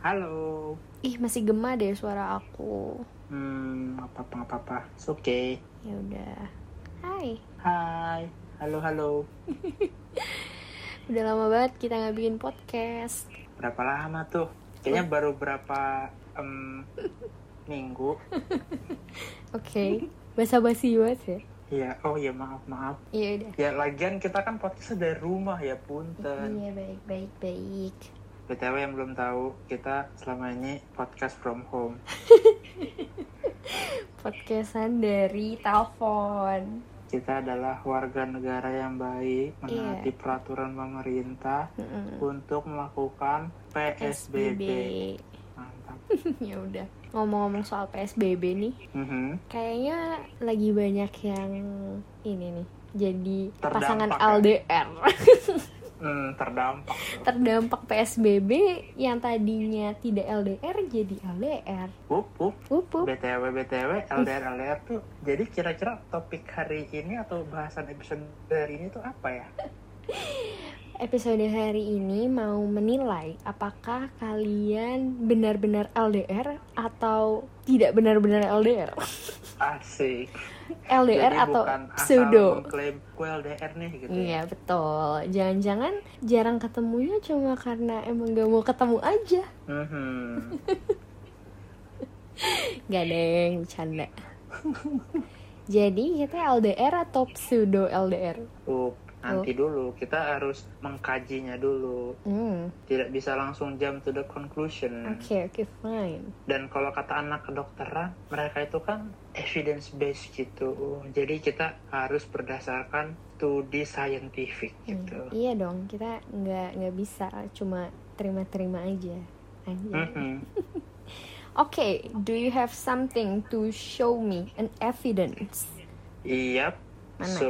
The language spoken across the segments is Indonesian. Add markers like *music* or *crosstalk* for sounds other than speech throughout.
Halo. Ih masih gema deh suara aku. Hmm, apa apa apa apa. It's okay. Ya udah. Hai. Hai. Halo halo. *laughs* Udah lama banget kita nggak bikin podcast. Berapa lama tuh? Kayaknya baru berapa em, minggu. *laughs* Oke. Basa-basi banget ya. Iya. Oh iya maaf maaf. Iya udah. Ya lagian kita kan podcast dari rumah ya punten. Iya baik baik baik. BTW yang belum tahu kita selama ini podcast from home. *laughs* Podcastan dari telepon. Kita adalah warga negara yang baik, menaati peraturan pemerintah Mm-mm. untuk melakukan PSBB. Mantap. *laughs* ya udah. Ngomong-ngomong soal PSBB nih, Mhm. kayaknya lagi banyak yang ini nih. Jadi Terdampak pasangan ya? *laughs* Hmm, terdampak. terdampak PSBB yang tadinya tidak LDR jadi LDR. Wup, wup. Wup, wup. BTW BTW LDR LDR tuh. Jadi kira-kira topik hari ini atau bahasan episode hari ini tuh apa ya? *laughs* Episode hari ini mau menilai apakah kalian benar-benar LDR atau tidak benar-benar LDR. Asik. LDR Jadi atau bukan asal pseudo. mengklaim gue LDR nih gitu. ya. Iya betul. Jangan-jangan jarang ketemunya cuma karena emang gak mau ketemu aja. Mhm. Gak deng, bercanda. Jadi kita LDR atau pseudo LDR? Up, nanti dulu kita harus mengkajinya dulu. Hmm, Tidak bisa langsung jump to the conclusion. oke oke fine. Dan kalau kata anak kedokteran, mereka itu kan evidence based gitu. Jadi kita harus berdasarkan to the scientific Hmm, gitu. Iya dong, kita nggak nggak bisa cuma terima-terima aja. Aja. Mhm. Okay, do you have something to show me an evidence? Yep. Mana? So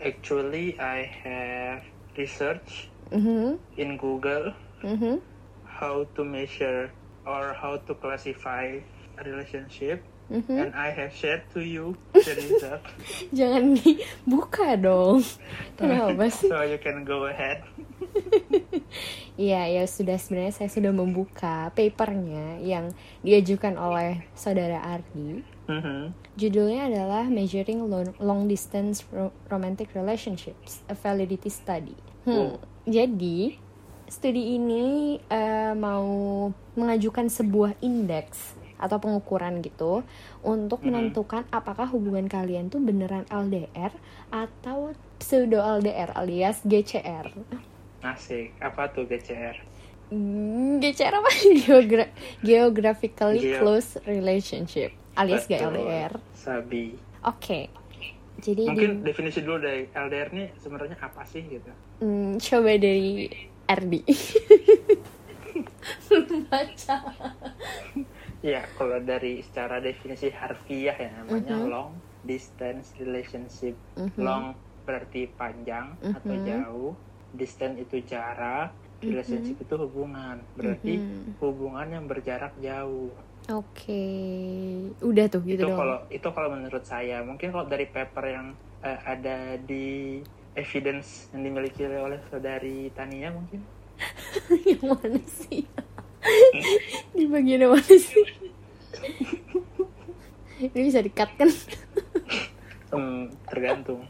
actually I have research Mhm, in Google mhm. how to measure or how to classify a relationship Mhm. and I have shared to you the result. *laughs* Jangan dibuka dong. *laughs* Kenapa sih? so you can go ahead. *laughs* Iya, ya sudah sebenarnya saya sudah membuka papernya yang diajukan oleh saudara Ardi. Mhm. Judulnya adalah Measuring Long, Long Distance Ro- Romantic Relationships, a Validity Study. Hmm, Oh. Jadi, studi ini eh, mau mengajukan sebuah indeks atau pengukuran gitu untuk Mhm. menentukan apakah hubungan kalian tuh beneran LDR atau pseudo LDR alias GCR. Asik. Apa tuh GCR? Hmm, GCR apa? *laughs* Geogra- Geographically Geo- Close Relationship alias Betul. GLDR. Sabi. Oke. Jadi Mungkin di, definisi dulu dari LDR nih sebenarnya apa sih gitu? hmm, coba dari Ardi. *laughs* Baca. Ya, kalau dari secara definisi harfiah ya namanya Mhm. long distance relationship. Mhm. Long berarti panjang atau Mhm. jauh. Distance itu jarak. Relationship itu hubungan. Berarti Mhm. hubungan yang berjarak jauh. Oke, udah tuh gitu itu dong. kalau itu kalau menurut saya. Mungkin kalau dari paper yang eh, ada di evidence yang dimiliki oleh saudari Tania mungkin. *laughs* yang mana sih? Di bagian mana sih? Ini bisa dikat kan? Hmm, tergantung.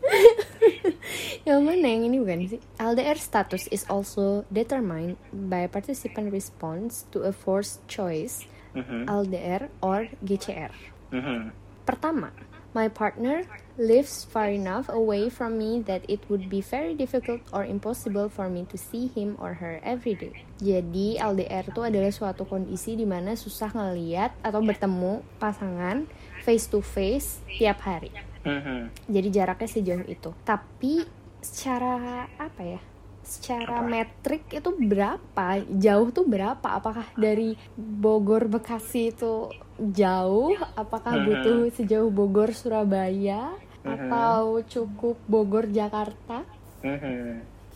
Yang mana yang ini bukan sih? LDR status is also determined by participant response to a forced choice Mhm, LDR or GCR. mhm. Pertama, my partner lives far enough away from me that it would be very difficult or impossible for me to see him or her every day. Jadi LDR itu adalah suatu kondisi di mana susah ngeliat atau bertemu pasangan face to face tiap hari. Mhm. Jadi jaraknya sejauh itu. Tapi secara apa ya? Secara metrik itu berapa? Jauh tuh berapa? Apakah dari Bogor Bekasi itu jauh? Apakah butuh sejauh Bogor Surabaya? Atau cukup Bogor Jakarta?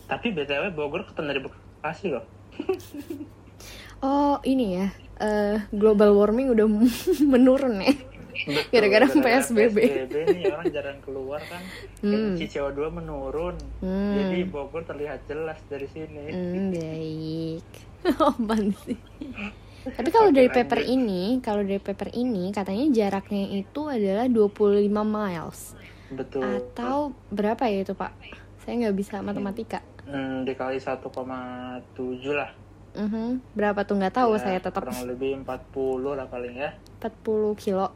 Tapi btw Bogor ketemu dari Bekasi loh. *laughs* Oh ini ya, eh, global warming udah *laughs* menurun ya. Gara-gara PSBB. PSBB nih orang jarang keluar kan. Hmm. Emisi CO2 menurun. Hmm. Jadi Bogor terlihat jelas dari sini. Hmm, baik. *laughs* Apaan sih? Tapi kalau dari paper ini, kalau dari paper ini katanya jaraknya itu adalah 25 miles. Betul. Atau berapa ya itu, Pak? Saya nggak bisa matematika. Hmm, dikali 1,7 lah. Mhm. Berapa tuh nggak tahu Ya, saya tetap kurang lebih 40 lah paling ya. 40 kilo.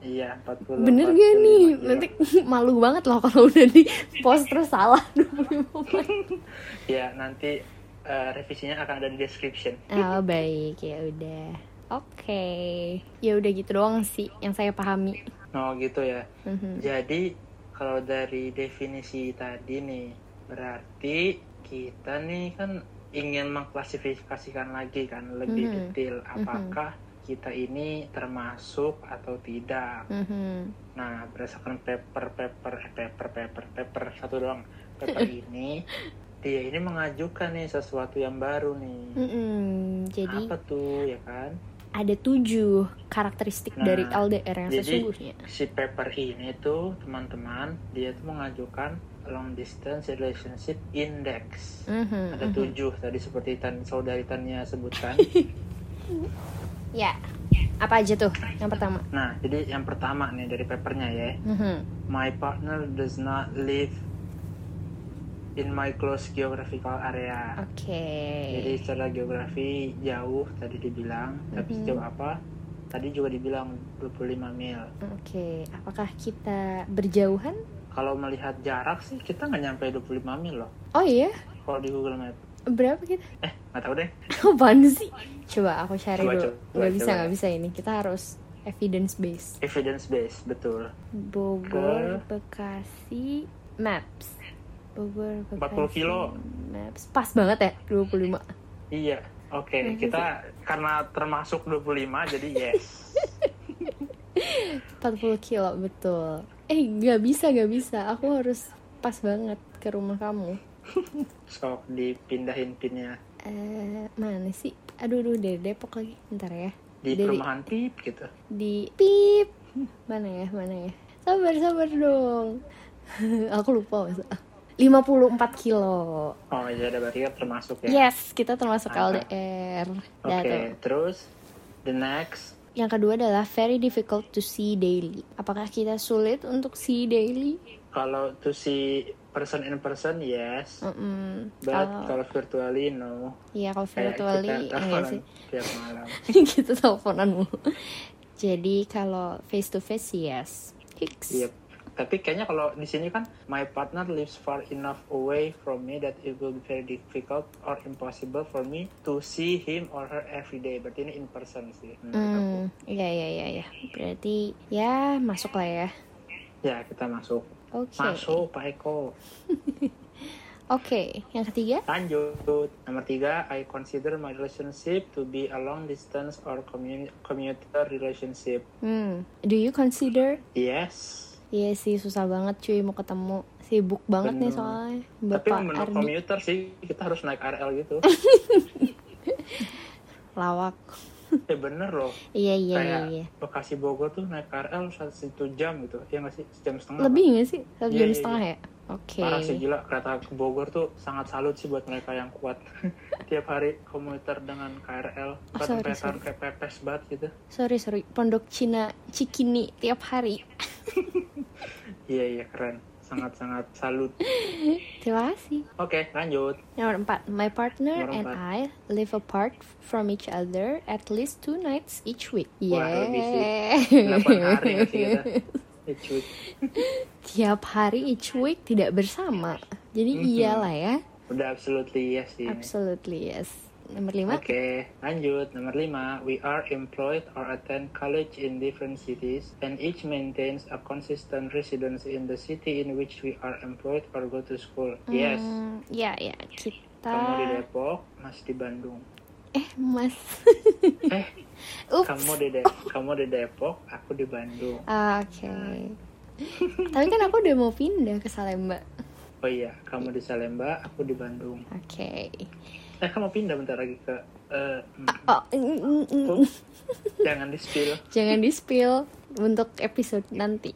Iya, 40. Bener 45 gak nih? kilo. Nanti *laughs* malu banget loh kalau udah di post terus salah 25 miles. *laughs* Ya, nanti eh, revisinya akan ada di description. Oh baik ya udah. Oke. Ya udah gitu doang sih yang saya pahami. Oh, gitu ya. Mhm. Jadi kalau dari definisi tadi nih, berarti kita nih kan ingin mengklasifikasikan lagi kan lebih Mhm. detail apakah kita ini termasuk atau tidak. Mhm. Nah, berdasarkan paper paper eh, paper paper paper satu doang paper *laughs* ini dia ini mengajukan nih sesuatu yang baru nih. Mm-mm. Jadi Apa tuh ya kan? ada tujuh karakteristik Nah, dari LDR yang jadi- sesungguhnya. Si paper ini tuh teman-teman dia tuh mengajukan long distance relationship index. Mhm, Ada mhm. tujuh tadi seperti tan saudari Tania sebutkan. *laughs* Ya. Apa aja tuh? Yang pertama. nah, jadi yang pertama nih dari papernya ya, Mhm. my partner does not live in my close geographical area. Oke. Jadi secara geografi jauh tadi dibilang, tapi Mhm. sejauh apa? Tadi juga dibilang 25 mil. Oke. Apakah kita berjauhan? Kalau melihat jarak sih kita nggak nyampe 25 mil loh. Oh iya. Kalau di Google Map. Berapa kita? Eh, nggak tahu deh. *laughs* Apaan sih? Coba aku cari Coba, dulu. coba, Gak bisa, nggak bisa ini. Kita harus evidence based. Evidence based, betul. Bogor, Bekasi, Maps. Bogor, Bekasi, 40 kilo. Maps. Pas banget ya, 25. Iya. Oke, Nah, kita karena termasuk 25 jadi yes. *laughs* 40 kilo, betul. Eh, nggak bisa, nggak bisa. Aku harus pas banget ke rumah kamu. *laughs* Sok dipindahin pinnya Eh, mana sih? Aduh, aduh, dari Depok lagi. Ntar ya. di Dari- perumahan pip gitu. Di pip. Mana ya, mana ya? Sabar, sabar dong. *laughs* Aku lupa masa. 54 kilo. Oh iya, ada berarti kan termasuk ya. Yes, kita termasuk Ah. LDR. Oke, tuh. terus the next Yang kedua adalah very difficult to see daily. Apakah kita sulit untuk see daily? kalau to see person in person yes, Mm-mm. but Kalau kalau virtually no. Iya kalau Kayak virtually kita iya *laughs* teleponan sih. tiap malam. *laughs* kita teleponan mulu. Jadi kalau face to face yes. Hicks. Yep. Tapi kayaknya kalau di sini kan my partner lives far enough away from me that it will be very difficult or impossible for me to see him or her every day. Berarti ini in person sih. Hmm, iya iya iya iya. Berarti ya masuk lah ya. Ya kita masuk. Oke. Masuk Pak Eko. *laughs* Oke, yang ketiga? Lanjut. Nomor tiga, I consider my relationship to be a long distance or commu- commuter relationship. Hmm, do you consider? Yes. Iya sih susah banget cuy mau ketemu. Sibuk banget nih Bener. soalnya. Tapi Bapak menurut Ardi commuter sih kita harus naik RL gitu. *laughs* lawak. Ya bener loh. Iya iya iya. Kayak iya. Bekasi Bogor tuh naik KRL satu jam gitu. Ya nggak sih? Sejam setengah. Lebih nggak sih? Satu Iya, jam iya, setengah iya. ya? Oke. Parah sih gila kereta ke Bogor tuh sangat salut sih buat mereka yang kuat. *laughs* Tiap hari komuter dengan KRL, Oh, kan sorry, petan sorry. kayak pepes banget gitu. Sorry sorry. Pondok Cina Cikini tiap hari. *laughs* Iya iya keren, sangat sangat salut. Terima kasih. Oke lanjut. Nomor empat, my partner Nomor and empat. I live apart from each other at least two nights each week. Wah, lebih sih. Yeay. 8 hari sih kita? *laughs* Each week. Tiap hari each week tidak bersama. Jadi Mhm. iyalah ya. Udah absolutely yes sih. Absolutely yes. Nomor lima. Oke, lanjut. Nomor 5. We are employed or attend college in different cities and each maintains a consistent residence in the city in which we are employed or go to school. Yes. Hmm, ya ya kita. Kamu di Depok, Mas di Bandung. Eh mas. *laughs* Eh, Ups. kamu di De- kamu di Depok, aku di Bandung. Oke. Tapi kan aku udah mau pindah ke Salemba. Oh iya, kamu di Salemba, aku di Bandung. Oke. Eh, kamu pindah bentar lagi ke eh, hmm, Oh, mm, mm, mm. Jangan di spill. jangan di spill untuk episode nanti.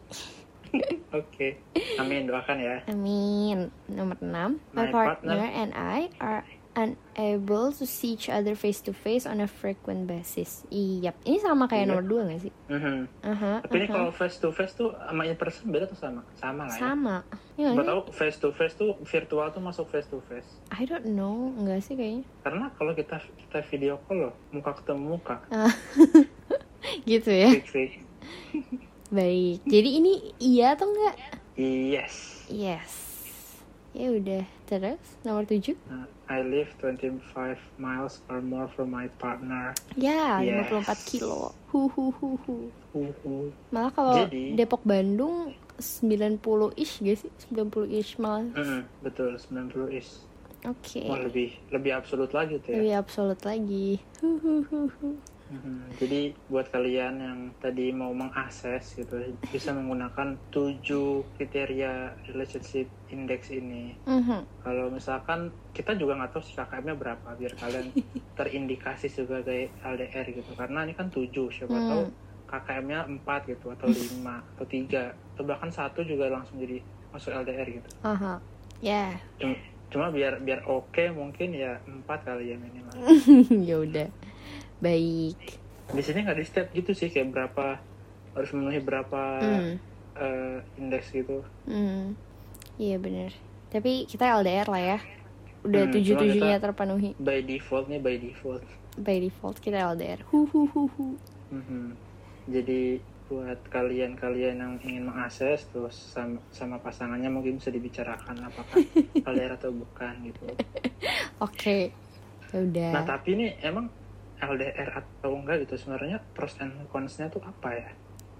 *laughs* Oke. Amin, doakan ya. Amin. Nomor 6. My, My partner, partner. and I are unable to see each other face to face on a frequent basis. Iya, ini sama kayak Iya. nomor dua gak sih? Mhm. Aha, Tapi ini aha. kalau face to face tuh sama in person beda tuh sama? Sama lah ya. sama. Ya, nggak tahu face to face tuh virtual tuh masuk face to face. I don't know, enggak sih kayaknya. Karena kalau kita kita video call loh, muka ketemu muka. Ah, *laughs* gitu ya. Baik. Jadi ini iya atau enggak? Yes. Yes. Ya udah. Terus nomor tujuh? Uh, I live 25 miles or more from my partner. Ya, Yes. 54 kilo. Hu hu hu hu. Malah kalau Jadi- Depok Bandung 90 ish gak sih? 90 ish malah. Mm, betul 90 is. Oke. Wah lebih lebih absolut lagi tuh ya. Lebih absolut lagi. Hu hu hu hu. Mhm. Jadi buat kalian yang tadi mau mengakses gitu bisa menggunakan tujuh kriteria relationship index ini. Mhm. Kalau misalkan kita juga nggak tahu sih KKM-nya berapa biar kalian *laughs* terindikasi sebagai LDR gitu. Karena ini kan tujuh siapa Hmm. tahu KKM-nya empat gitu atau *laughs* lima atau tiga atau bahkan satu juga langsung jadi masuk LDR gitu. Aha. Ya. Cuma, cuma biar biar oke mungkin ya empat kali ya minimal. *laughs* ya udah. Baik. di sini nggak di step gitu sih kayak berapa harus memenuhi berapa Hmm. eh, indeks gitu Hmm. Iya bener. Tapi kita LDR lah ya. Udah Hmm, tujuh tujuhnya terpenuhi. by default nih by default By default kita LDR. Hu hu hu hu. Mhm. jadi buat kalian-kalian yang ingin mengakses terus sama, sama pasangannya mungkin bisa dibicarakan apakah *laughs* LDR atau bukan gitu Oke. Ya udah. nah tapi ini emang LDR atau enggak gitu sebenarnya pros and cons-nya tuh apa ya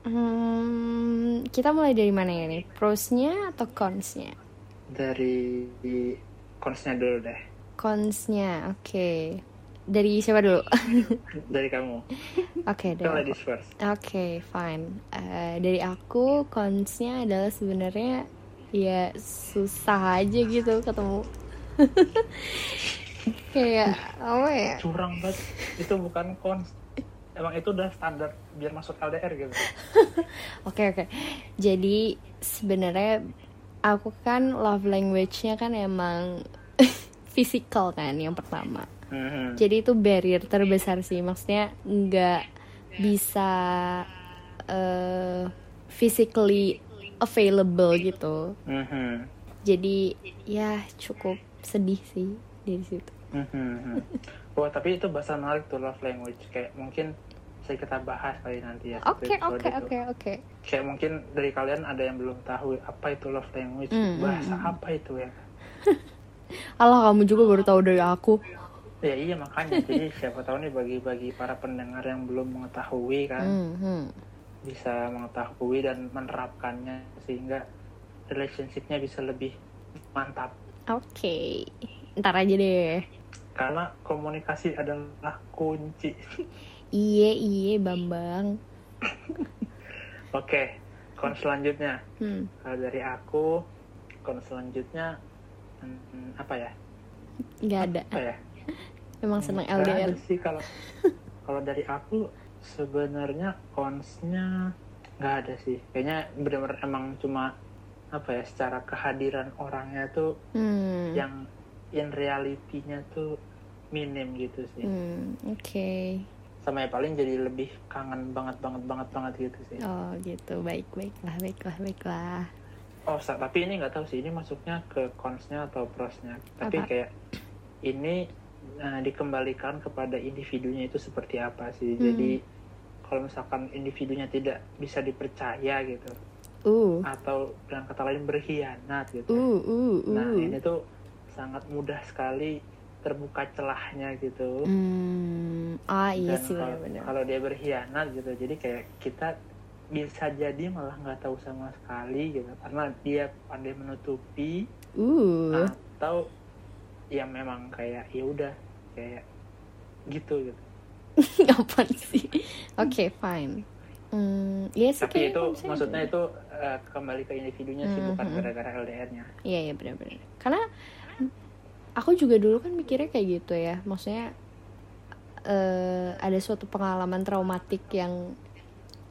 Hmm, kita mulai dari mana ya nih? Prosnya atau consnya? dari cons-nya dulu deh Consnya, oke. Dari siapa dulu? *laughs* dari kamu Oke, kan dari aku. ladies first Oke, fine. Eh, dari aku consnya adalah sebenarnya ya susah aja gitu ketemu. *laughs* Kayak apa ya? curang banget itu bukan cons emang itu udah standar biar masuk LDR gitu *laughs* Oke oke. Jadi sebenarnya aku kan love language-nya kan emang *laughs* physical kan yang pertama. Mhm. Jadi itu barrier terbesar sih. Maksudnya nggak bisa eh, physically available gitu. Mhm. Jadi ya cukup sedih sih dari situ. Mhm. Wah tapi itu bahasa menarik tuh love language kayak mungkin bisa kita bahas kali nanti ya Oke oke itu. oke oke. kayak mungkin dari kalian ada yang belum tahu apa itu love language Mm, bahasa mm, apa itu ya *laughs* Allah kamu juga baru tahu dari aku. ya iya makanya jadi *laughs* siapa tahu nih bagi bagi para pendengar yang belum mengetahui kan Hmm, hmm. bisa mengetahui dan menerapkannya sehingga relationshipnya bisa lebih mantap Oke. Ntar aja deh. Karena komunikasi adalah kunci. Iye iye Bambang. Oke, kon selanjutnya Hmm. kalau dari aku kon selanjutnya hmm, apa ya? Nggak ada. Apa ya? Emang seneng Nggak LDR. sih kalau kalau dari aku sebenarnya konsnya nggak ada sih. Kayaknya benar-benar emang cuma apa ya? Secara kehadiran orangnya tuh Hmm. yang in realitinya tuh minim gitu sih. Hmm, Oke. Sama ya paling jadi lebih kangen banget banget banget banget gitu sih. Oh gitu. Baik baiklah baiklah baiklah. Oh, sa- tapi ini nggak tahu sih ini masuknya ke consnya atau prosnya. Tapi Apa? kayak ini eh, dikembalikan kepada individunya itu seperti apa sih. Hmm. Jadi kalau misalkan individunya tidak bisa dipercaya gitu, Uh. atau dengan kata lain berkhianat gitu. Uh uh uh. Nah ini tuh sangat mudah sekali terbuka celahnya gitu. Hmm. Ah iya Dan sih kalau, benar-benar. kalau dia berkhianat gitu, jadi kayak kita bisa jadi malah nggak tahu sama sekali gitu, karena dia pandai menutupi Uh. atau ya memang kayak ya udah kayak gitu gitu. *laughs* Apaan sih? Oke, fine. Hmm, iya sih Tapi itu maksudnya gitu. itu eh, kembali ke individunya sih bukan Mhm. gara-gara LDR-nya. Iya iya benar-benar. Karena aku juga dulu kan mikirnya kayak gitu ya. Maksudnya eh ada suatu pengalaman traumatik yang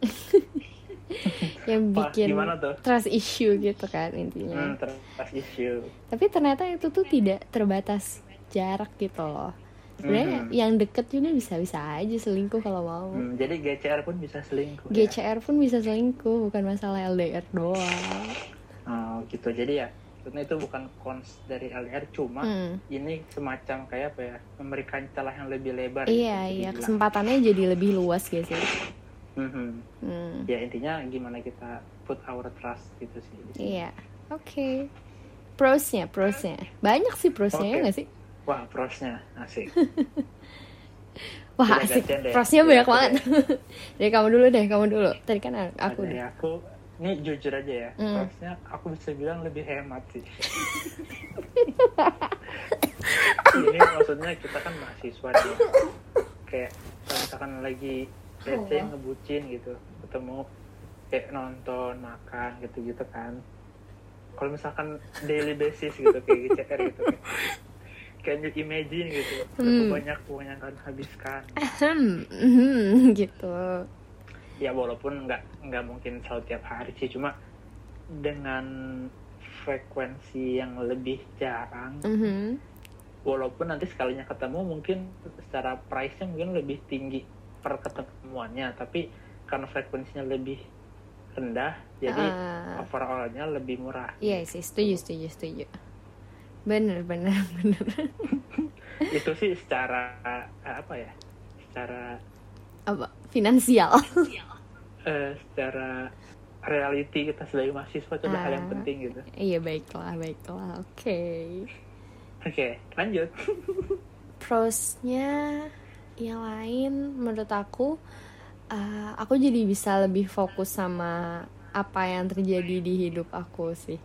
*laughs* yang Wah, bikin tuh? trust issue gitu kan intinya. Hmm, trust issue. Tapi ternyata itu tuh tidak terbatas jarak gitu loh sebenarnya yang deket juga bisa bisa aja selingkuh kalau mau Hmm, jadi GCR pun bisa selingkuh. ya? GCR pun bisa selingkuh bukan masalah LDR doang Oh, gitu. Jadi ya, sebenarnya itu bukan cons dari LDR, cuma Hmm. ini semacam kayak apa ya, memberikan celah yang lebih lebar. iya gitu, iya dibilang. kesempatannya jadi lebih luas gitu sih Mhm. Hmm, Ya intinya gimana kita put our trust gitu sih. iya oke prosnya prosnya banyak sih prosnya ya Oke. nggak sih Wah, prosnya asik. *laughs* wah asik prosnya Iya, banyak aku banget *laughs* dari kamu dulu deh kamu dulu tadi kan aku Dari aku, ini jujur aja ya, prosnya aku bisa bilang lebih hemat sih. *laughs* ini maksudnya kita kan mahasiswa nih. Kayak kalau misalkan lagi let's say ngebucin gitu, ketemu kayak nonton, makan gitu-gitu kan. Kalau misalkan daily basis gitu kayak GCR gitu kayak Can you imagine gitu. Berapa banyak uang yang akan habiskan mhm, gitu ya walaupun nggak nggak mungkin selalu tiap hari sih cuma dengan frekuensi yang lebih jarang Mhm. walaupun nanti sekalinya ketemu mungkin secara price-nya mungkin lebih tinggi per ketemuannya tapi karena frekuensinya lebih rendah jadi Ah. overall-nya lebih murah Iya sih, setuju, setuju, setuju. Bener, bener, *laughs* bener. *laughs* itu sih secara apa ya secara Apa? Finansial. Eh, secara reality kita sebagai mahasiswa itu adalah hal yang Ah. penting gitu iya, baiklah, baiklah. Oke. oke lanjut Prosnya yang lain menurut aku, eh, aku jadi bisa lebih fokus sama apa yang terjadi di hidup aku sih.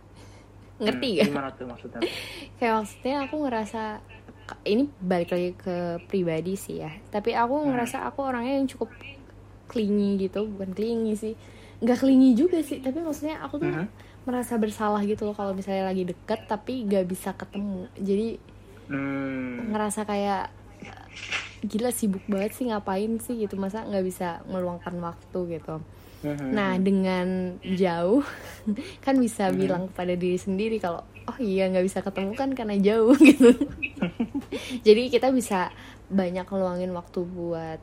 Ngerti Hmm, gak? gimana tuh maksudnya *laughs* Kayak maksudnya aku ngerasa ini balik lagi ke pribadi sih ya. Tapi aku ngerasa aku orangnya yang cukup clingy gitu, bukan clingy sih. Nggak clingy juga sih, tapi maksudnya aku tuh Mhm. merasa bersalah gitu loh kalau misalnya lagi deket tapi nggak bisa ketemu. Jadi Hmm. ngerasa kayak gila sibuk banget sih ngapain sih gitu masa nggak bisa meluangkan waktu gitu. Mhm. Nah dengan jauh *laughs* kan bisa Mhm. bilang kepada diri sendiri kalau oh iya nggak bisa ketemu kan karena jauh *laughs* gitu. *laughs* Jadi kita bisa banyak ngeluangin waktu buat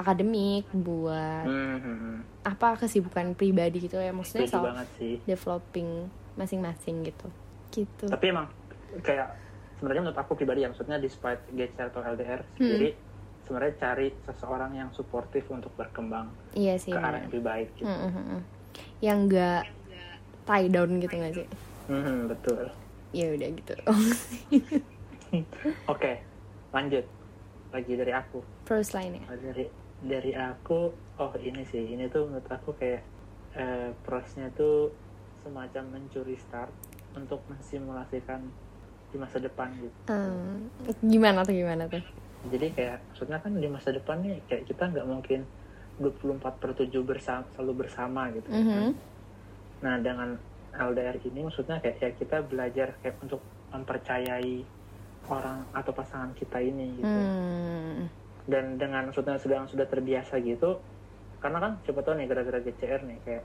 akademik, buat Mhm. apa kesibukan pribadi gitu ya maksudnya Setuju self banget sih. developing masing-masing gitu. Gitu. Tapi emang kayak sebenarnya menurut aku pribadi ya maksudnya despite GCR atau LDR Hmm. sendiri sebenarnya cari seseorang yang suportif untuk berkembang Iya sih. ke arah yang lebih baik gitu. Mm, mm, mm. Yang nggak tie down gitu nggak sih? Mhm, betul. Ya udah gitu. *laughs* Oke, lanjut. Lagi dari aku. Pros lainnya. Oh, Dari dari aku, oh ini sih, ini tuh menurut aku kayak eh, prosnya tuh semacam mencuri start untuk mensimulasikan di masa depan gitu. Hmm, gimana tuh gimana tuh? jadi kayak maksudnya kan di masa depan nih kayak kita nggak mungkin 24 per 7 bersama, selalu bersama gitu Mhm. nah dengan LDR ini maksudnya kayak ya kita belajar kayak untuk mempercayai orang atau pasangan kita ini gitu Hmm. Dan dengan maksudnya sudah sudah terbiasa gitu karena kan siapa tahu nih gara-gara GCR nih kayak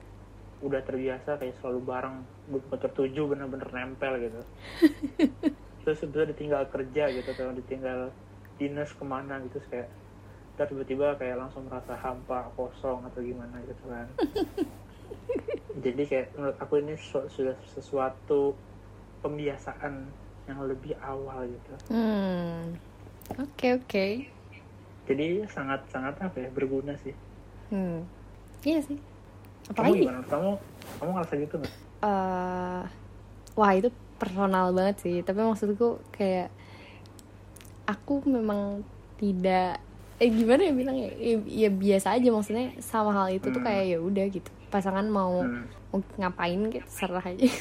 udah terbiasa kayak selalu bareng 24 per 7 bener-bener nempel gitu *laughs* terus udah ditinggal kerja gitu atau ditinggal dinas ke mana gitu terus kayak ntar tiba-tiba kayak langsung merasa hampa kosong atau gimana gitu kan *laughs* jadi kayak menurut aku ini su- sudah sesuatu pembiasaan yang lebih awal gitu Hmm. Oke oke. Jadi sangat sangat apa ya berguna sih Hmm. Iya sih. kamu Apalagi? gimana kamu kamu ngerasa gitu nggak eh wah itu personal banget sih. Tapi maksudku kayak aku memang tidak eh gimana ya bilang ya, ya, biasa aja maksudnya sama hal itu tuh Hmm. kayak ya udah gitu pasangan mau, Hmm. mau ngapain gitu serah aja *laughs*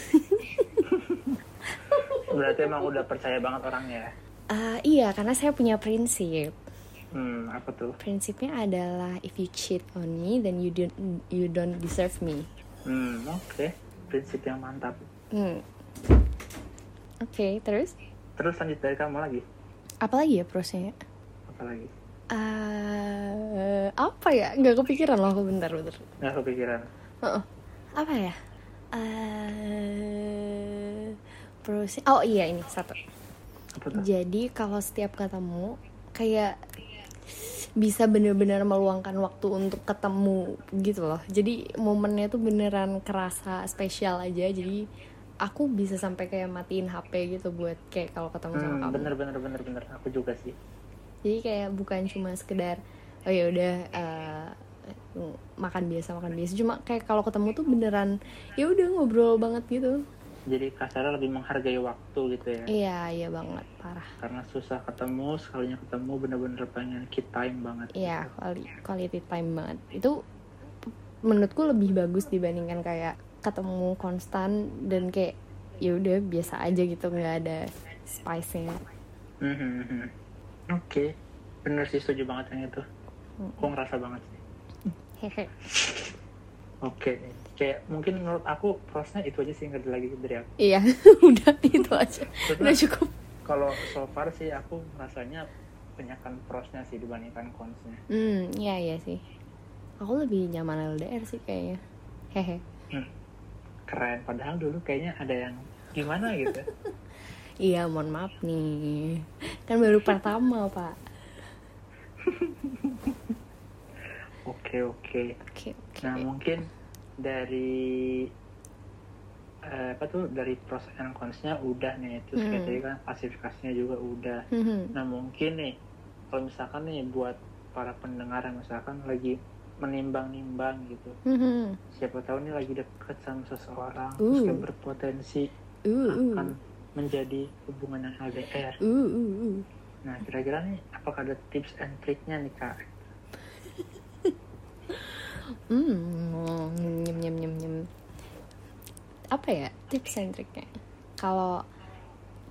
berarti emang udah percaya banget orangnya ya Eh, iya karena saya punya prinsip hmm apa tuh? Prinsipnya adalah if you cheat on me then you don't you don't deserve me. Hmm oke. Prinsip yang mantap. Hmm. oke terus? Terus lanjut dari kamu lagi? Apa lagi ya prosnya apa lagi? Eh, apa ya? Nggak kepikiran loh aku bentar bentar. Nggak kepikiran. Heeh. apa ya? Eh prosnya oh iya ini satu. Apa tuh? Jadi kalau setiap ketemu kayak bisa bener-bener meluangkan waktu untuk ketemu gitu loh. Jadi momennya tuh beneran kerasa spesial aja. Jadi aku bisa sampai kayak matiin HP gitu buat kayak kalau ketemu sama Hmm, kamu. bener bener bener bener. Aku juga sih. Jadi kayak bukan cuma sekedar oh ya udah eh, makan biasa makan biasa. Cuma kayak kalau ketemu tuh beneran ya udah ngobrol banget gitu. Jadi kasarnya lebih menghargai waktu gitu ya. Iya iya banget parah. Karena susah ketemu, sekalinya ketemu bener-bener pengen key time banget. Iya, gitu. quality, time banget. Itu menurutku lebih bagus dibandingkan kayak ketemu konstan dan kayak ya udah biasa aja gitu nggak ada spice-nya. Mhm. Oke, bener sih setuju banget yang itu. Aku ngerasa banget sih. Oke, kayak mungkin menurut aku prosesnya itu aja sih nggak ada lagi dari aku. Iya, *laughs* udah itu aja. Udah cukup. Kalau so far sih aku rasanya banyakkan prosnya sih dibandingkan consnya. Hmm, iya iya sih. Aku lebih nyaman LDR sih kayaknya. Hehe. Hmm. Keren, padahal dulu kayaknya ada yang gimana gitu. *laughs* Iya, mohon maaf nih. Kan baru pertama, Pak. *laughs* Oke oke. Oke, oke. Nah mungkin dari eh, apa tuh dari pros and consnya udah nih terus kayak Hmm. tadi kan klasifikasinya juga udah. Mhm. Nah mungkin nih kalau misalkan nih buat para pendengar yang misalkan lagi menimbang-nimbang gitu, Mhm. siapa tahu nih lagi deket sama seseorang Uh. terus berpotensi Uh, uh. akan menjadi hubungan yang LDR. Uh, uh, uh. Nah kira-kira nih apakah ada tips and triknya nih kak? Hmm, nyem nyem nyem nyem. Apa ya tips and triknya? Kalau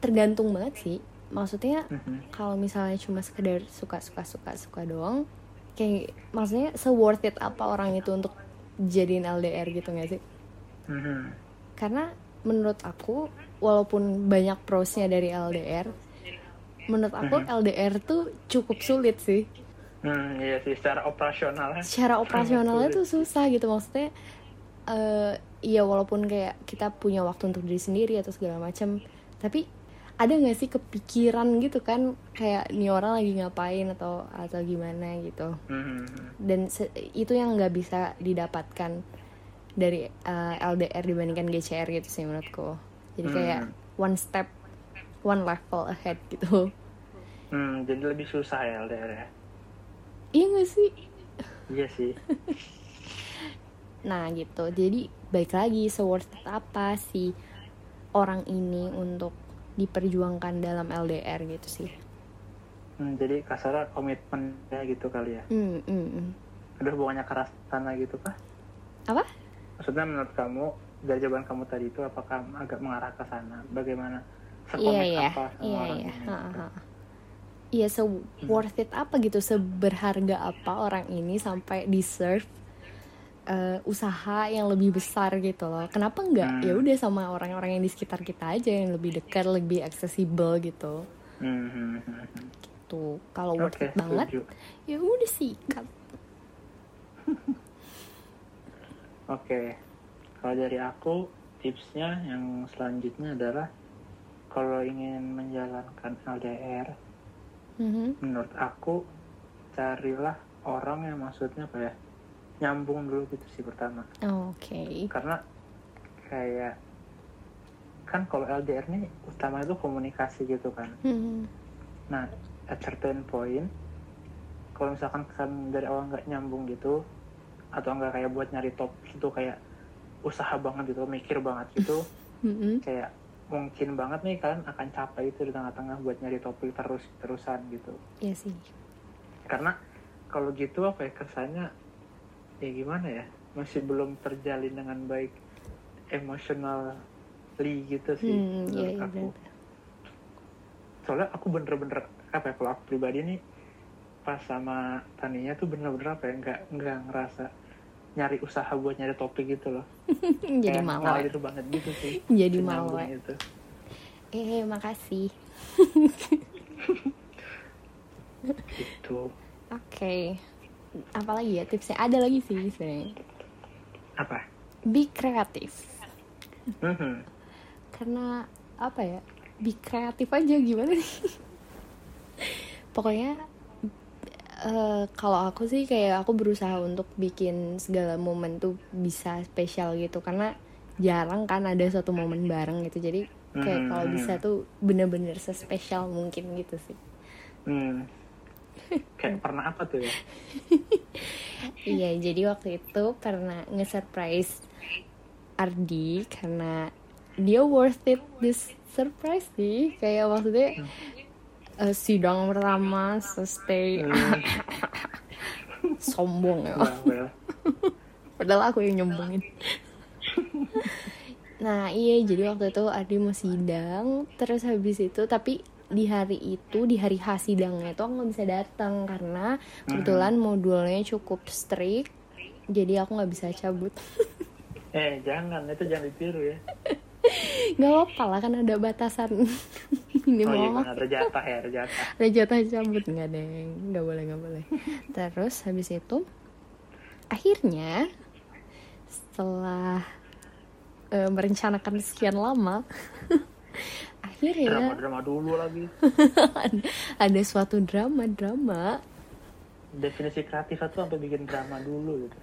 tergantung banget sih. Maksudnya Mhm. kalau misalnya cuma sekedar suka suka suka suka doang, kayak maksudnya se worth it apa orang itu untuk jadiin LDR gitu nggak sih? Mhm. Karena menurut aku walaupun banyak prosnya dari LDR, menurut aku Mhm. LDR tuh cukup sulit sih. Hmm, iya sih secara operasional secara operasionalnya sulit. tuh susah gitu maksudnya eh ya walaupun kayak kita punya waktu untuk diri sendiri atau segala macam tapi ada nggak sih kepikiran gitu kan kayak nih orang lagi ngapain atau atau gimana gitu Mhm. dan se- itu yang nggak bisa didapatkan dari eh, LDR dibandingkan GCR gitu sih menurutku jadi kayak one step one level ahead gitu Hmm, jadi lebih susah ya LDR ya. Iya nggak sih Iya sih. Nah gitu, jadi baik lagi se-worth it apa sih orang ini untuk diperjuangkan dalam LDR gitu sih. Hmm, jadi kasarnya komitmennya gitu kali ya. Hmm, hmm, hmm. Ada hubungannya keras sana gitu kah? Apa? Maksudnya menurut kamu dari jawaban kamu tadi itu apakah agak mengarah ke sana? Bagaimana? Iya Sekomit iya, apa sama iya orang iya. ini? Ha, ha. Iya se-worth it apa gitu, seberharga apa orang ini sampai deserve eh, usaha yang lebih besar gitu loh. Kenapa Hmm. enggak? Ya udah sama orang-orang yang di sekitar kita aja yang lebih dekat, lebih accessible gitu. Hmm, hmm, hmm, hmm. Tuh, kalau worth Oke, it banget, ya udah sikat. *laughs* Oke, kalau dari aku tipsnya yang selanjutnya adalah kalau ingin menjalankan LDR, Mhm. menurut aku carilah orang yang maksudnya apa ya nyambung dulu gitu sih pertama. Oke. Karena kayak kan kalau LDR nih utama itu komunikasi gitu kan. Mhm. Nah, at certain point, kalau misalkan kan dari awal nggak nyambung gitu, atau nggak kayak buat nyari top itu kayak usaha banget gitu, mikir banget gitu, Mhm. kayak mungkin banget nih kalian akan capek itu di tengah-tengah buat nyari topik terus terusan gitu. Iya sih. Karena kalau gitu apa ya kesannya ya gimana ya masih belum terjalin dengan baik emotionally gitu sih Hmm, iya menurut iya aku. benar. soalnya aku bener-bener apa ya kalau aku pribadi nih pas sama Tania tuh bener-bener apa ya nggak nggak ngerasa nyari usaha buat nyari topik gitu loh *laughs* Jadi Kayak malu. ngalir banget gitu sih *laughs* Jadi malu. itu Eh, makasih. *laughs* gitu Oke. Apalagi ya tipsnya? Ada lagi sih sebenarnya. apa Be kreatif. Mhm. Karena apa ya? be kreatif aja gimana nih pokoknya eh, kalau aku sih kayak aku berusaha untuk bikin segala momen tuh bisa spesial gitu karena jarang kan ada satu momen bareng gitu jadi kayak Hmm. kalau bisa tuh bener-bener sespesial mungkin gitu sih Hmm. Kayak *laughs* pernah apa tuh ya? Iya, jadi waktu itu pernah nge-surprise Ardi karena dia worth it this surprise sih. Kayak maksudnya eh, sidang pertama stay Hmm. *laughs* sombong ya. Padahal aku yang nyombongin. nah iya jadi waktu itu Ardi mau sidang terus habis itu tapi di hari itu di hari H sidangnya itu aku nggak bisa datang karena kebetulan modulnya cukup strict jadi aku nggak bisa cabut Eh jangan, itu jangan ditiru ya. *laughs* nggak apa lah kan ada batasan *laughs* ini Oh iya, mau kan ada jatah ya, ada jatah. ada *laughs* jatah cabut nggak deng nggak boleh nggak boleh terus habis itu akhirnya setelah eh, merencanakan sekian lama *laughs* akhirnya Drama-drama dulu lagi. ada, ada suatu drama drama Definisi kreatif itu sampai bikin drama dulu gitu.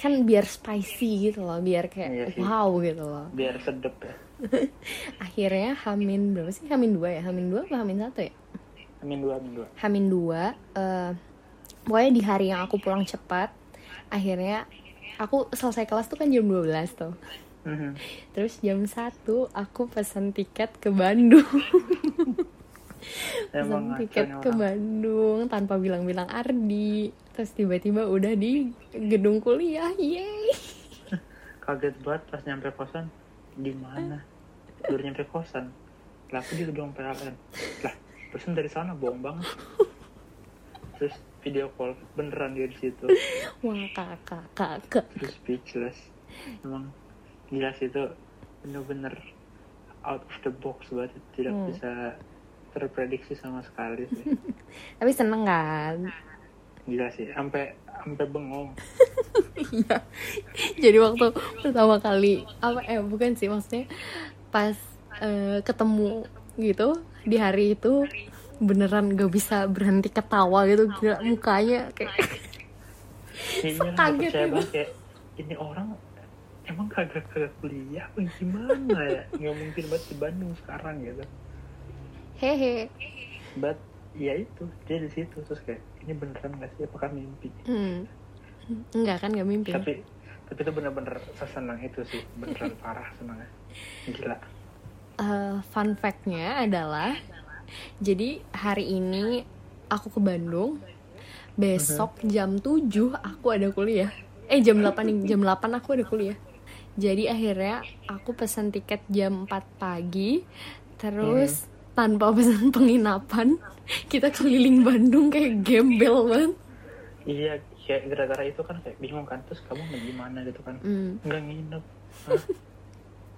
Kan biar spicy gitu loh biar kayak Iya sih. wow gitu loh Biar sedep ya. *laughs* akhirnya hamin berapa sih hamin dua ya hamin dua apa hamin satu ya Amin dua, amin dua. Hamin dua eh, pokoknya di hari yang aku pulang cepat akhirnya aku selesai kelas tuh kan jam 12 tuh Mhm. terus jam 1 aku pesan tiket ke Bandung *laughs* *laughs* pesan tiket ke. Bandung tanpa bilang-bilang Ardi terus tiba-tiba udah di gedung kuliah yeay *laughs* Kaget banget pas nyampe kosan. Di mana? Baru nyampe kosan. Lah aku di gedung PLN. Lah, pesan dari sana bohong banget. Terus video call beneran dia di situ. *laughs* wah kakak kakak Terus speechless. Emang gila sih itu bener-bener out of the box banget tidak Hmm. bisa terprediksi sama sekali sih. *laughs* Tapi seneng kan? Gila sih sampai sampai bengong. *laughs* Iya. Jadi waktu pertama kali apa eh bukan sih maksudnya pas eh, ketemu gitu di hari itu beneran gak bisa berhenti ketawa gitu gila mukanya kayak *laughs* Kaget gitu. banget kayak ini orang emang kagak kagak kuliah apa gimana ya? Nggak mungkin banget di Bandung sekarang gitu hehe. but ya itu dia di situ terus kayak ini beneran nggak sih? Apakah mimpi? Hmm. Enggak kan gak mimpi. tapi tapi itu bener-bener sesenang itu sih beneran *laughs* parah senangnya. Gila. Eh, fun fact-nya adalah jadi hari ini aku ke Bandung besok jam 7 aku ada kuliah. Eh jam 8 nih jam 8 aku ada kuliah. Jadi akhirnya aku pesan tiket jam 4 pagi terus tanpa pesan penginapan kita keliling Bandung kayak gembel banget. Iya kayak gara-gara itu kan kayak bingung kan terus kamu mau gimana gitu kan? Hmm. nggak nginep. *laughs*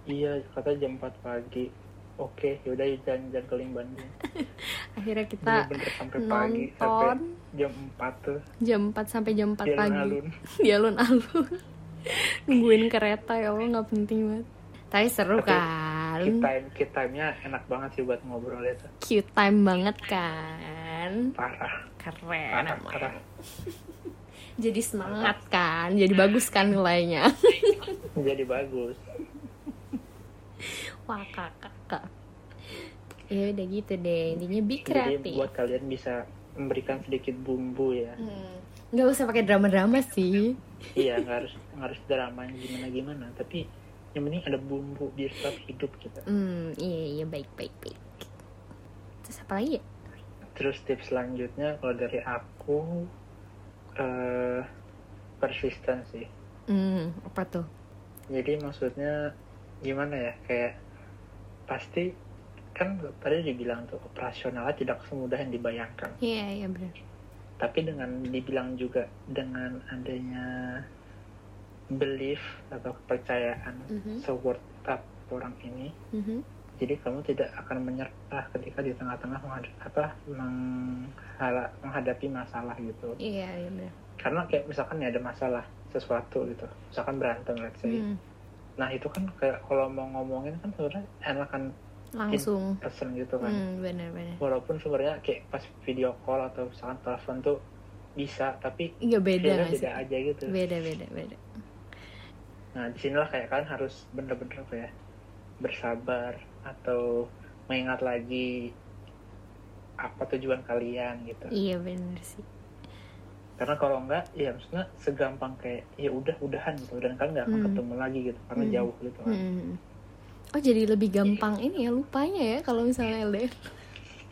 Iya kata jam 4 pagi. Oke yaudah jalan-jalan keliling Bandung. *laughs* Akhirnya kita bener-bener sampai pagi sampai nonton jam 4 tuh. Jam 4 sampai jam 4 di pagi. Di alun-alun. *laughs* Nungguin kereta ya Allah nggak penting banget. Tapi seru Tapi kan Key time, key time-nya enak banget sih buat ngobrol itu. cute time banget kan? Parah, keren parah, parah. *laughs* jadi semangat kan? Jadi bagus kan nilainya? *laughs* Jadi bagus. wah kakak kak. Ya udah gitu deh. Intinya be Jadi kreatif buat kalian bisa memberikan sedikit bumbu ya. Hmm. nggak usah pakai drama-drama sih. Iya, nggak harus nggak harus drama yang gimana-gimana, tapi yang penting ada bumbu biar tetap hidup gitu. hmm iya iya baik baik baik terus apa lagi ya Terus tips selanjutnya kalau dari aku eh persisten sih. hmm apa tuh Jadi maksudnya gimana ya kayak pasti kan tadi dibilang tuh operasionalnya tidak semudah yang dibayangkan. iya iya benar Tapi dengan dibilang juga dengan adanya belief atau kepercayaan Mhm. se-worth up orang ini, Mhm. jadi kamu tidak akan menyerah ketika di tengah-tengah menghad- apa menghadapi masalah gitu. iya iya benar Karena kayak misalkan ya ada masalah sesuatu gitu, misalkan berantem let's say. Hmm. Nah itu kan kayak kalau mau ngomongin kan sebenarnya enakan langsung pesen gitu kan hmm, bener-bener walaupun sebenarnya kayak pas video call atau misalkan telepon tuh bisa tapi iya beda beda aja gitu beda beda beda nah di sinilah kayak kalian harus bener-bener apa ya bersabar atau mengingat lagi apa tujuan kalian gitu iya bener sih karena kalau enggak ya maksudnya segampang kayak ya udah udahan gitu dan kalian nggak akan Hmm. ketemu lagi gitu karena Hmm. jauh gitu kan Hmm. Oh jadi lebih gampang ini ya lupanya ya kalau misalnya *laughs* LDR.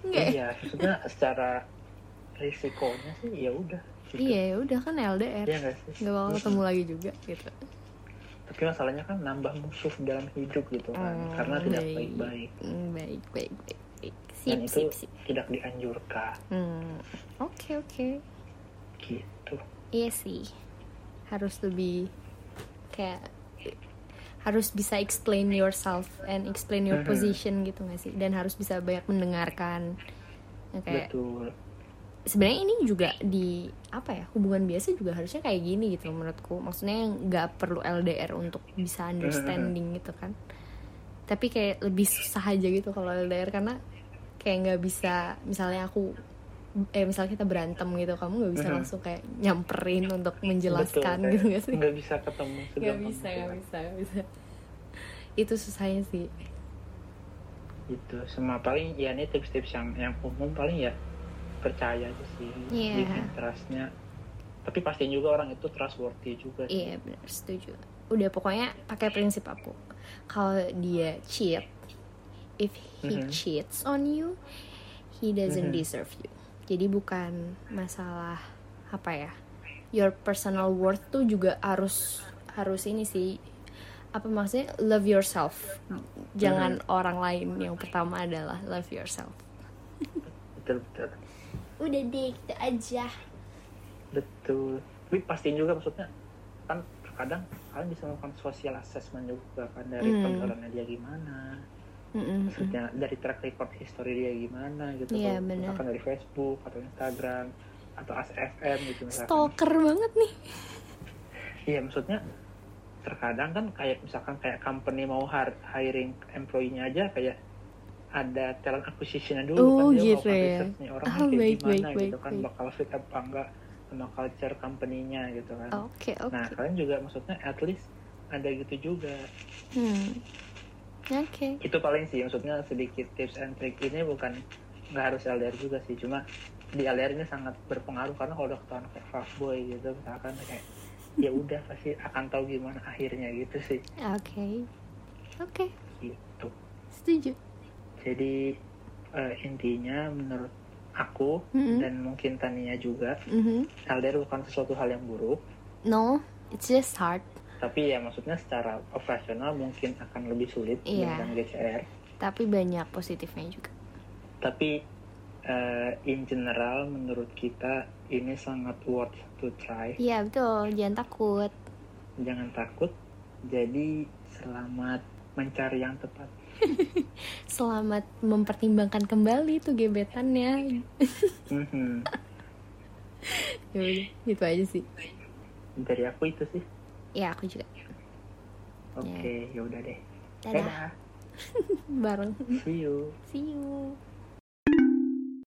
Enggak ya? iya maksudnya secara risikonya sih ya udah gitu. Iya ya udah kan LDR. Iya nggak sih Gak bakal ketemu lagi juga gitu. Tapi masalahnya kan nambah musuh dalam hidup gitu kan Oh, karena tidak baik. baik-baik Hmm, baik baik baik. baik. dan Sip itu sip sip. tidak dianjurkan Hmm. Oke oke. gitu Iya sih. Harus lebih kayak harus bisa explain yourself and explain your Mhm. position gitu gak sih? Dan harus bisa banyak mendengarkan. Kayak betul sebenarnya ini juga di apa ya hubungan biasa juga harusnya kayak gini gitu menurutku. Maksudnya nggak perlu LDR untuk bisa understanding *laughs* gitu kan. Tapi kayak lebih susah aja gitu kalau LDR karena kayak nggak bisa misalnya aku eh misalnya kita berantem gitu kamu nggak bisa *laughs* langsung kayak nyamperin untuk menjelaskan Betul, gitu nggak sih? nggak bisa ketemu nggak bisa itu nggak bisa nggak bisa. Itu susahnya sih. Gitu sama paling ya ini tips-tips yang yang umum paling ya percaya aja sih bikin trustnya tapi pastiin juga orang itu trustworthy juga sih. Iya benar setuju. Udah pokoknya pakai prinsip aku. Kalau dia cheat, if he Mhm. cheats on you, he doesn't Mhm. deserve you. Jadi bukan masalah apa ya, your personal worth tuh juga harus harus ini sih apa maksudnya love yourself. Jangan orang lain. Yang pertama adalah love yourself. betul betul Udah deh gitu aja. betul tapi pastiin juga maksudnya kan kadang kalian bisa melakukan social assessment juga kan dari Hmm. penggalannya dia gimana Mm-mm-mm. maksudnya dari track record history dia gimana gitu Iya, Kalau benar. misalkan dari Facebook atau Instagram atau ASFM gitu misalkan Stalker banget nih. *laughs* iya maksudnya terkadang kan kayak misalkan kayak company mau hiring employee-nya aja kayak ada talent acquisition-nya dulu Oh, kan dia gitu melakukan ya. research nih orang Ah, kan kayak baik, gimana baik, gitu baik, kan baik. bakal fit apa enggak sama culture company-nya gitu kan Oke oke. nah kalian juga maksudnya at least ada gitu juga Hmm. Oke. itu paling sih maksudnya sedikit tips and trick ini bukan nggak harus LDR juga sih cuma di LDR ini sangat berpengaruh karena kalau udah ketahuan kayak fuckboy gitu misalkan kayak ya *laughs* udah pasti akan tahu gimana akhirnya gitu sih Oke. Oke. gitu Setuju. Jadi eh, intinya menurut aku Mm-mm. dan mungkin Tania juga Mhm. LDR bukan sesuatu hal yang buruk No, it's just hard. tapi ya maksudnya secara operasional mungkin akan lebih sulit Iya. dengan GCR Tapi banyak positifnya juga. tapi eh, in general menurut kita ini sangat worth to try Iya betul. Jangan takut. jangan takut jadi selamat mencari yang tepat Selamat mempertimbangkan kembali tuh gebetannya. Mhm. ya udah, gitu aja sih. dari aku itu sih Ya aku juga. oke ya udah deh Dadah. dadah *laughs* Bareng. see you See you.